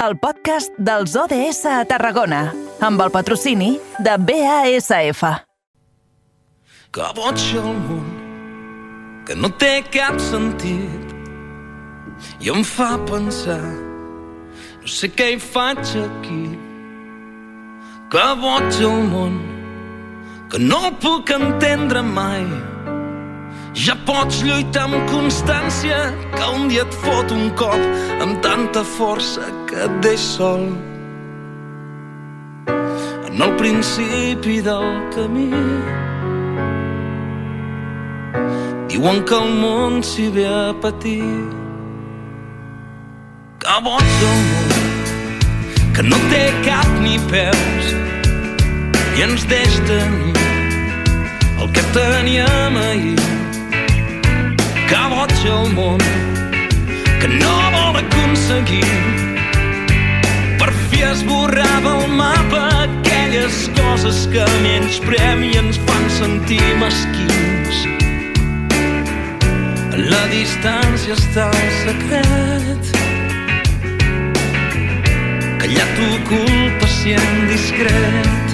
el podcast dels ODS a Tarragona, amb el patrocini de BASF. Que boig el món, que no té cap sentit, i em fa pensar, no sé què hi faig aquí. Que boig el món, que no el puc entendre mai, ja pots lluitar amb constància que un dia et fot un cop amb tanta força que et deix sol. En el principi del camí diuen que el món s'hi ve a patir que boig el món que no té cap ni peus i ens deix tenir el que teníem ahir que boig el món que no aconseguir per fi esborrava el mapa aquelles coses que menys premi ens fan sentir mesquins. La distància està el secret callat ocult, pacient, discret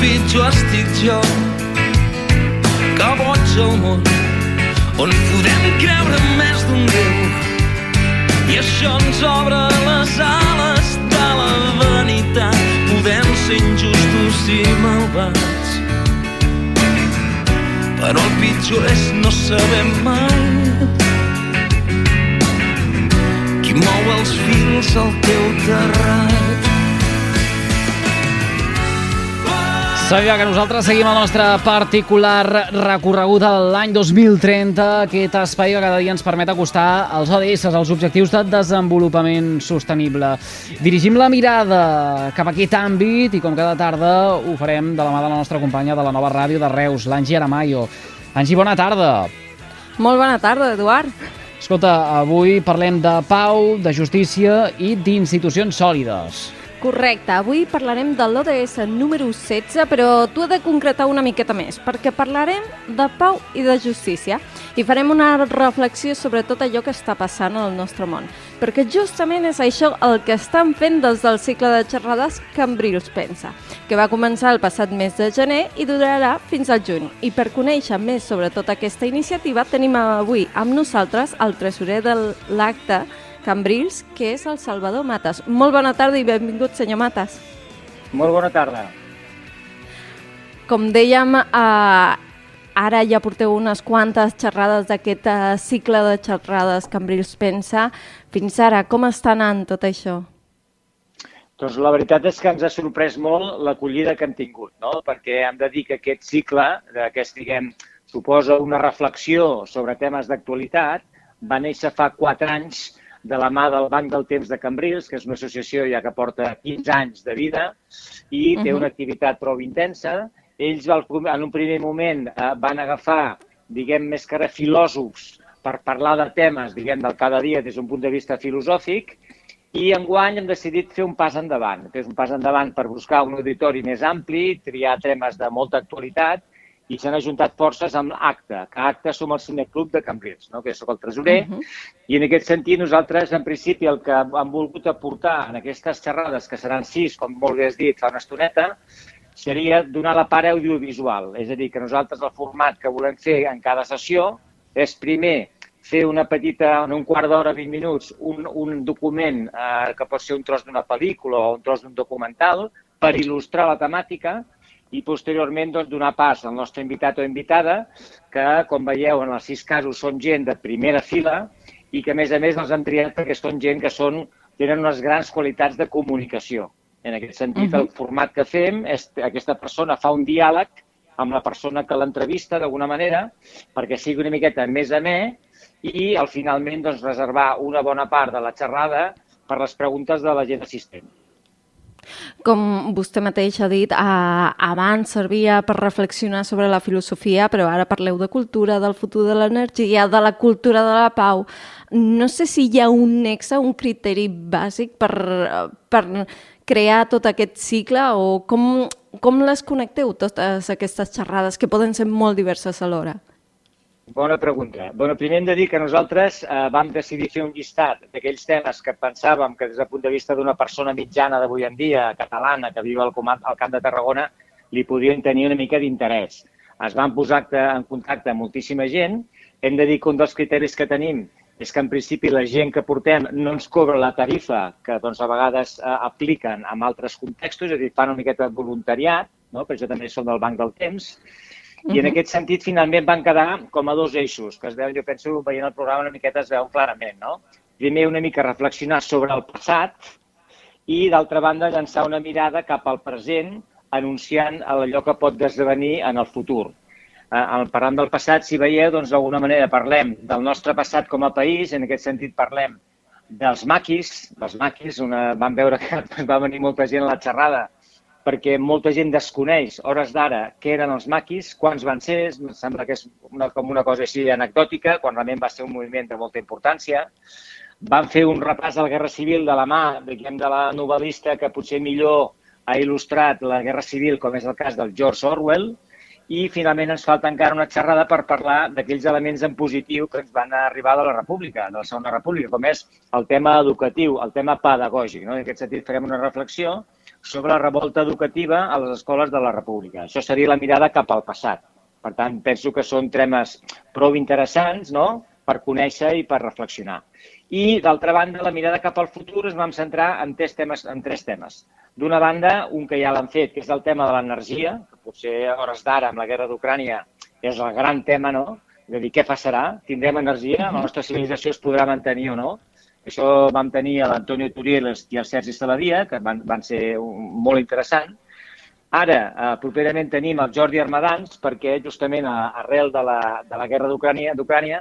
pitjor estic jo que boig el món on podem creure més d'un Déu. I això ens obre les ales de la vanitat. Podem ser injustos i malvats però el pitjor és no saber mai qui mou els fils al teu terrat Sabia que nosaltres seguim el nostre particular recorregut a l'any 2030, aquest espai que cada dia ens permet acostar als ODS, als objectius de desenvolupament sostenible. Dirigim la mirada cap a aquest àmbit i com cada tarda ho farem de la mà de la nostra companya de la nova ràdio de Reus, l'Angi Aramayo. Angi, bona tarda. Molt bona tarda, Eduard. Escolta, avui parlem de pau, de justícia i d'institucions sòlides. Correcte, avui parlarem de l'ODS número 16, però tu has de concretar una miqueta més, perquè parlarem de pau i de justícia i farem una reflexió sobre tot allò que està passant al nostre món, perquè justament és això el que estan fent des del cicle de xerrades Cambrils Pensa, que va començar el passat mes de gener i durarà fins al juny. I per conèixer més sobre tota aquesta iniciativa tenim avui amb nosaltres el tresorer de l'acte, Cambrils, que és el Salvador Mates. Molt bona tarda i benvingut, senyor Mates. Molt bona tarda. Com dèiem, eh, ara ja porteu unes quantes xerrades d'aquest eh, cicle de xerrades Cambrils Pensa. Fins ara, com està anant tot això? Doncs la veritat és que ens ha sorprès molt l'acollida que hem tingut, no? perquè hem de dir que aquest cicle, aquest, diguem, suposa una reflexió sobre temes d'actualitat, va néixer fa quatre anys de la mà del Banc del Temps de Cambrils, que és una associació ja que porta 15 anys de vida i té una activitat prou intensa. Ells en un primer moment eh, van agafar, diguem, més que ara filòsofs per parlar de temes, diguem, del cada dia des d'un punt de vista filosòfic i enguany hem decidit fer un pas endavant, que és un pas endavant per buscar un auditori més ampli, triar temes de molta actualitat i s'han ajuntat forces amb ACTA, que ACTA som el cineclub de Cambrils, no? que sóc el tresorer, uh -huh. i en aquest sentit nosaltres, en principi, el que hem volgut aportar en aquestes xerrades, que seran sis, com molt bé has dit fa una estoneta, seria donar la part audiovisual, és a dir, que nosaltres el format que volem fer en cada sessió és primer fer una petita, en un quart d'hora, 20 minuts, un, un document eh, que pot ser un tros d'una pel·lícula o un tros d'un documental per il·lustrar la temàtica i posteriorment doncs, donar pas al nostre invitat o invitada, que, com veieu, en els sis casos són gent de primera fila i que, a més a més, els han triat perquè són gent que són, tenen unes grans qualitats de comunicació. En aquest sentit, uh -huh. el format que fem és aquesta persona fa un diàleg amb la persona que l'entrevista d'alguna manera perquè sigui una miqueta més a més i al finalment doncs, reservar una bona part de la xerrada per les preguntes de la gent assistent. Com vostè mateix ha dit, eh, abans servia per reflexionar sobre la filosofia, però ara parleu de cultura, del futur de l'energia, de la cultura de la pau. No sé si hi ha un nexe, un criteri bàsic per, per crear tot aquest cicle o com, com les connecteu, totes aquestes xerrades, que poden ser molt diverses alhora? Bona pregunta. Bueno, primer hem de dir que nosaltres eh, vam decidir fer un llistat d'aquells temes que pensàvem que des del punt de vista d'una persona mitjana d'avui en dia, catalana, que viu al, al Camp de Tarragona, li podrien tenir una mica d'interès. Es van posar en contacte amb moltíssima gent. Hem de dir que un dels criteris que tenim és que en principi la gent que portem no ens cobra la tarifa que doncs, a vegades eh, apliquen en altres contextos, és a dir, fan una miqueta de voluntariat, no? perquè jo també som del Banc del Temps, i en aquest sentit, finalment, van quedar com a dos eixos, que es veuen, jo penso, veient el programa una miqueta es veuen clarament, no? Primer, una mica reflexionar sobre el passat i, d'altra banda, llançar una mirada cap al present, anunciant allò que pot desdevenir en el futur. Eh, parlant del passat, si veieu, doncs d'alguna manera parlem del nostre passat com a país, en aquest sentit parlem dels maquis, els maquis, una, van veure que va venir molta gent a la xerrada perquè molta gent desconeix, hores d'ara, què eren els maquis, quants van ser, em sembla que és una, com una cosa així anecdòtica, quan realment va ser un moviment de molta importància. Van fer un repàs de la Guerra Civil de la mà, diguem, de la novel·lista que potser millor ha il·lustrat la Guerra Civil, com és el cas del George Orwell, i finalment ens falta encara una xerrada per parlar d'aquells elements en positiu que ens van arribar de la República, de la Segona República, com és el tema educatiu, el tema pedagògic. No? En aquest sentit farem una reflexió sobre la revolta educativa a les escoles de la República. Això seria la mirada cap al passat. Per tant, penso que són temes prou interessants no? per conèixer i per reflexionar. I, d'altra banda, la mirada cap al futur es vam centrar en tres temes. En tres temes. D'una banda, un que ja l'han fet, que és el tema de l'energia, que potser a hores d'ara, amb la guerra d'Ucrània, és el gran tema, no? De dir, què passarà? Tindrem energia? La nostra civilització es podrà mantenir o no? Això vam tenir a l'Antonio Turiel i el Sergi Saladia, que van, van ser un, molt interessant. Ara, eh, properament tenim el Jordi Armadans, perquè justament arrel de la, de la guerra d'Ucrània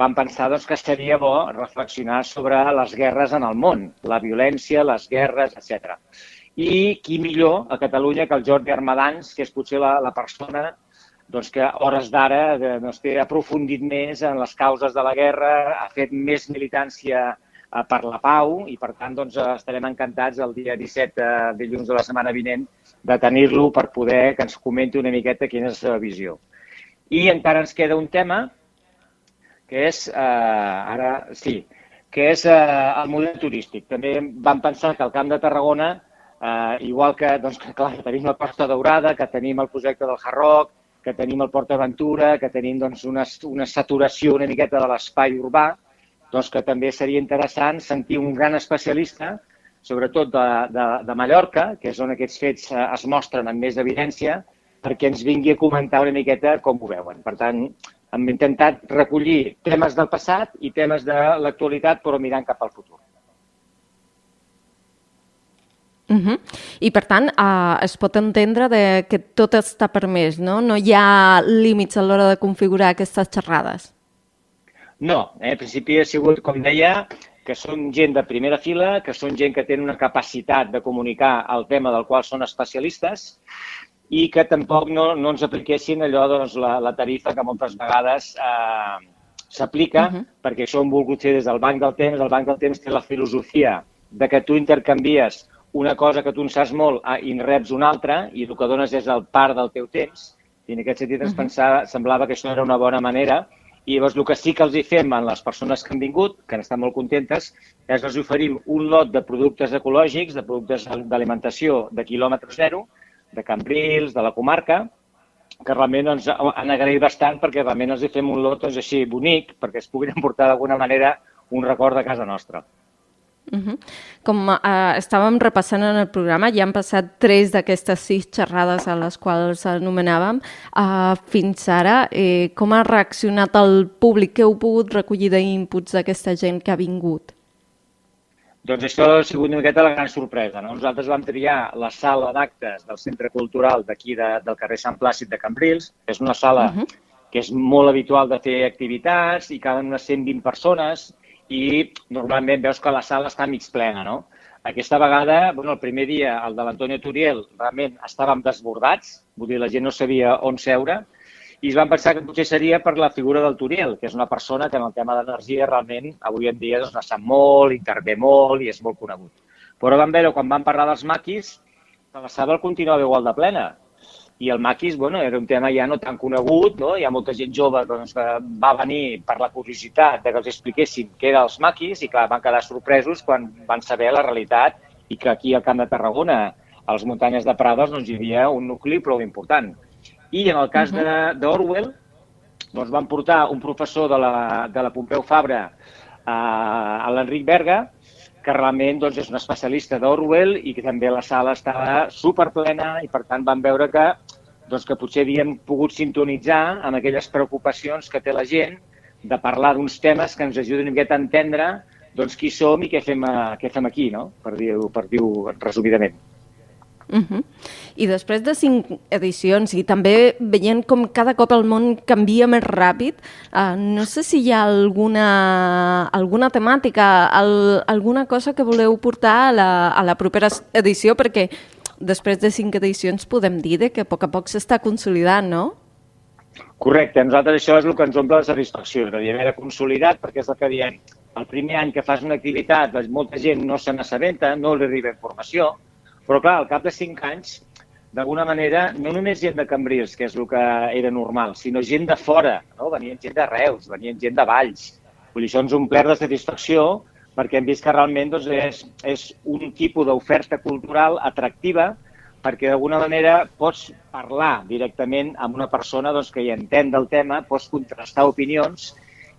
vam pensar doncs, que seria bo reflexionar sobre les guerres en el món, la violència, les guerres, etc. I qui millor a Catalunya que el Jordi Armadans, que és potser la, la persona doncs que hores d'ara doncs, té aprofundit més en les causes de la guerra, ha fet més militància Eh, per la pau i, per tant, doncs, estarem encantats el dia 17, eh, dilluns de la setmana vinent, de tenir-lo per poder que ens comenti una miqueta quina és la seva visió. I encara ens queda un tema, que és, eh, ara sí, que és eh, el model turístic. També vam pensar que el Camp de Tarragona, eh, igual que, doncs, que, clar, tenim la Costa Daurada, que tenim el projecte del Harroc, que tenim el Port Aventura, que tenim doncs, una, una saturació una miqueta de l'espai urbà, doncs que també seria interessant sentir un gran especialista, sobretot de, de, de Mallorca, que és on aquests fets eh, es mostren amb més evidència, perquè ens vingui a comentar una miqueta com ho veuen. Per tant, hem intentat recollir temes del passat i temes de l'actualitat, però mirant cap al futur. Uh -huh. I per tant, uh, es pot entendre de que tot està permès, no? No hi ha límits a l'hora de configurar aquestes xerrades. No, eh, en principi ha sigut, com deia, que són gent de primera fila, que són gent que tenen una capacitat de comunicar el tema del qual són especialistes i que tampoc no, no ens apliquessin allò, doncs, la, la tarifa que moltes vegades eh, s'aplica, uh -huh. perquè això ho hem volgut fer des del Banc del Temps. El Banc del Temps té la filosofia de que tu intercanvies una cosa que tu en saps molt i en reps una altra i el que dones és el part del teu temps. I en aquest sentit ens uh -huh. pensava, semblava que això era una bona manera i llavors el que sí que els hi fem a les persones que han vingut, que han estat molt contentes, és els oferim un lot de productes ecològics, de productes d'alimentació de quilòmetre zero, de Cambrils, de la comarca, que realment ens han agraït bastant perquè realment els hi fem un lot doncs, així bonic perquè es puguin emportar d'alguna manera un record de casa nostra. Uh -huh. Com uh, estàvem repassant en el programa, ja han passat tres d'aquestes sis xerrades a les quals anomenàvem. Uh, fins ara, eh, com ha reaccionat el públic? Què heu pogut recollir d'inputs d'aquesta gent que ha vingut? Doncs això ha sigut una miqueta la gran sorpresa. No? Nosaltres vam triar la sala d'actes del Centre Cultural d'aquí de, del carrer Sant Plàcid de Cambrils. És una sala uh -huh. que és molt habitual de fer activitats i caben unes 120 persones i normalment veus que la sala està mig plena, no? Aquesta vegada, bueno, el primer dia, el de l'Antonio Turiel, realment estàvem desbordats, vull dir, la gent no sabia on seure, i es van pensar que potser seria per la figura del Turiel, que és una persona que en el tema d'energia realment avui en dia doncs, sap molt, intervé molt i és molt conegut. Però vam veure, quan vam parlar dels maquis, que la sala continuava igual de plena i el maquis bueno, era un tema ja no tan conegut, no? hi ha molta gent jove doncs, que va venir per la curiositat de que els expliquessin què eren els maquis i clar, van quedar sorpresos quan van saber la realitat i que aquí al Camp de Tarragona, a les muntanyes de Prades, doncs, hi havia un nucli prou important. I en el cas uh -huh. d'Orwell, doncs van portar un professor de la, de la Pompeu Fabra a, a l'Enric Berga, que realment doncs, és un especialista d'Orwell i que també la sala estava superplena i per tant van veure que doncs, que potser havíem pogut sintonitzar amb aquelles preocupacions que té la gent de parlar d'uns temes que ens miqueta a entendre doncs, qui som i què fem, a, què fem aquí, no? per dir-ho per dir resumidament. Uh -huh. I després de cinc edicions i també veient com cada cop el món canvia més ràpid, uh, no sé si hi ha alguna, alguna temàtica, al, alguna cosa que voleu portar a la, a la propera edició, perquè després de cinc edicions podem dir que a poc a poc s'està consolidant, no? Correcte, a nosaltres això és el que ens omple de satisfacció, de haver consolidat, perquè és el que diem, el primer any que fas una activitat, doncs molta gent no se n'assabenta, no li arriba informació, però clar, al cap de cinc anys, d'alguna manera, no només gent de Cambrils, que és el que era normal, sinó gent de fora, no? venien gent de Reus, venien gent de Valls. Vull dir, això ens omplert de satisfacció perquè hem vist que realment doncs, és, és un tipus d'oferta cultural atractiva perquè d'alguna manera pots parlar directament amb una persona doncs, que hi entén del tema, pots contrastar opinions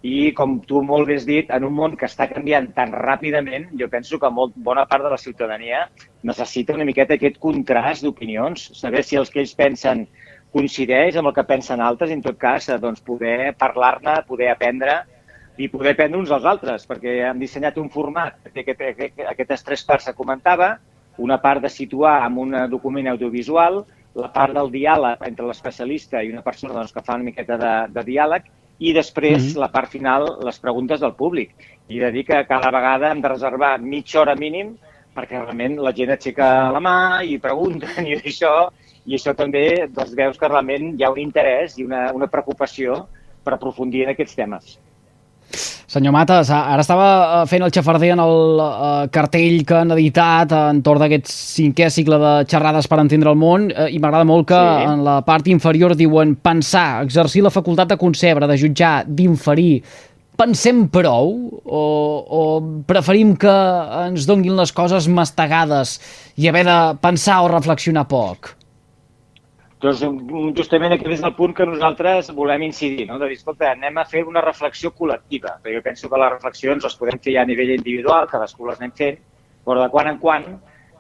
i, com tu molt bé has dit, en un món que està canviant tan ràpidament, jo penso que molt bona part de la ciutadania necessita una miqueta aquest contrast d'opinions, saber si els que ells pensen coincideix amb el que pensen altres, i en tot cas, doncs, poder parlar-ne, poder aprendre i poder prendre uns als altres, perquè hem dissenyat un format que aquest, aquest, aquestes tres parts que comentava, una part de situar en un document audiovisual, la part del diàleg entre l'especialista i una persona doncs, que fa una miqueta de, de diàleg, i després mm -hmm. la part final, les preguntes del públic. I de dir que cada vegada hem de reservar mitja hora mínim perquè realment la gent aixeca la mà i pregunten i això, i això també doncs, veus que realment hi ha un interès i una, una preocupació per aprofundir en aquests temes. Senyor Mates, ara estava eh, fent el xafarder en el uh, cartell que han editat entorn d'aquest cinquè cicle de xerrades per entendre el món uh, i m'agrada molt que sí. en la part inferior diuen pensar, exercir la facultat de concebre, de jutjar, d'inferir. Pensem prou o, o preferim que ens donguin les coses mastegades i haver de pensar o reflexionar poc? Doncs justament aquest és el punt que nosaltres volem incidir, no? de dir, escolta, anem a fer una reflexió col·lectiva, perquè jo penso que les reflexions les podem fer ja a nivell individual, cadascú les anem fent, però de quan en quan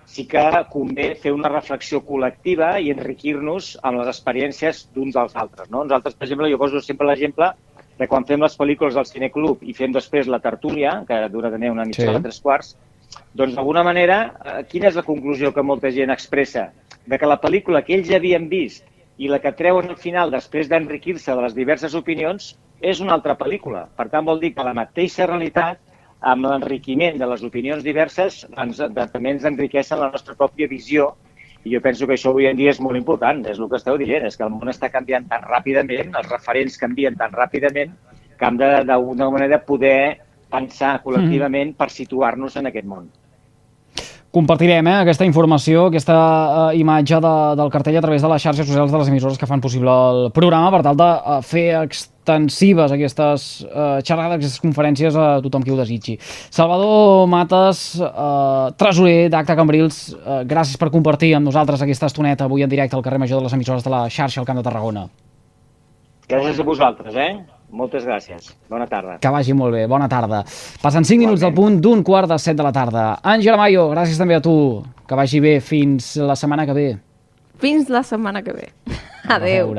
sí que convé fer una reflexió col·lectiva i enriquir-nos amb les experiències d'uns dels altres. No? Nosaltres, per exemple, jo poso sempre l'exemple de quan fem les pel·lícules del Cineclub i fem després la tertúlia, que dura també una mitja sí. de tres quarts, doncs d'alguna manera, eh, quina és la conclusió que molta gent expressa? De que la pel·lícula que ells havien vist i la que treuen al final després d'enriquir-se de les diverses opinions és una altra pel·lícula. Per tant, vol dir que la mateixa realitat, amb l'enriquiment de les opinions diverses, ens, també ens enriqueixen la nostra pròpia visió i jo penso que això avui en dia és molt important, és el que esteu dient, és que el món està canviant tan ràpidament, els referents canvien tan ràpidament, que hem d'alguna manera poder pensar col·lectivament mm. per situar-nos en aquest món. Compartirem eh, aquesta informació, aquesta eh, imatge de, del cartell a través de les xarxes socials de les emissores que fan possible el programa per tal de uh, fer extensives aquestes uh, xerrades, aquestes conferències a tothom qui ho desitgi. Salvador Mates, uh, tresorer d'Acta Cambrils, uh, gràcies per compartir amb nosaltres aquesta estoneta avui en directe al carrer Major de les emissores de la xarxa al Camp de Tarragona. Gràcies a vosaltres, eh? Moltes gràcies. Bona tarda. Que vagi molt bé. Bona tarda. Passen 5 minuts del punt d'un quart de 7 de la tarda. Àngela Mayo, gràcies també a tu. Que vagi bé fins la setmana que ve. Fins la setmana que ve. Adeu.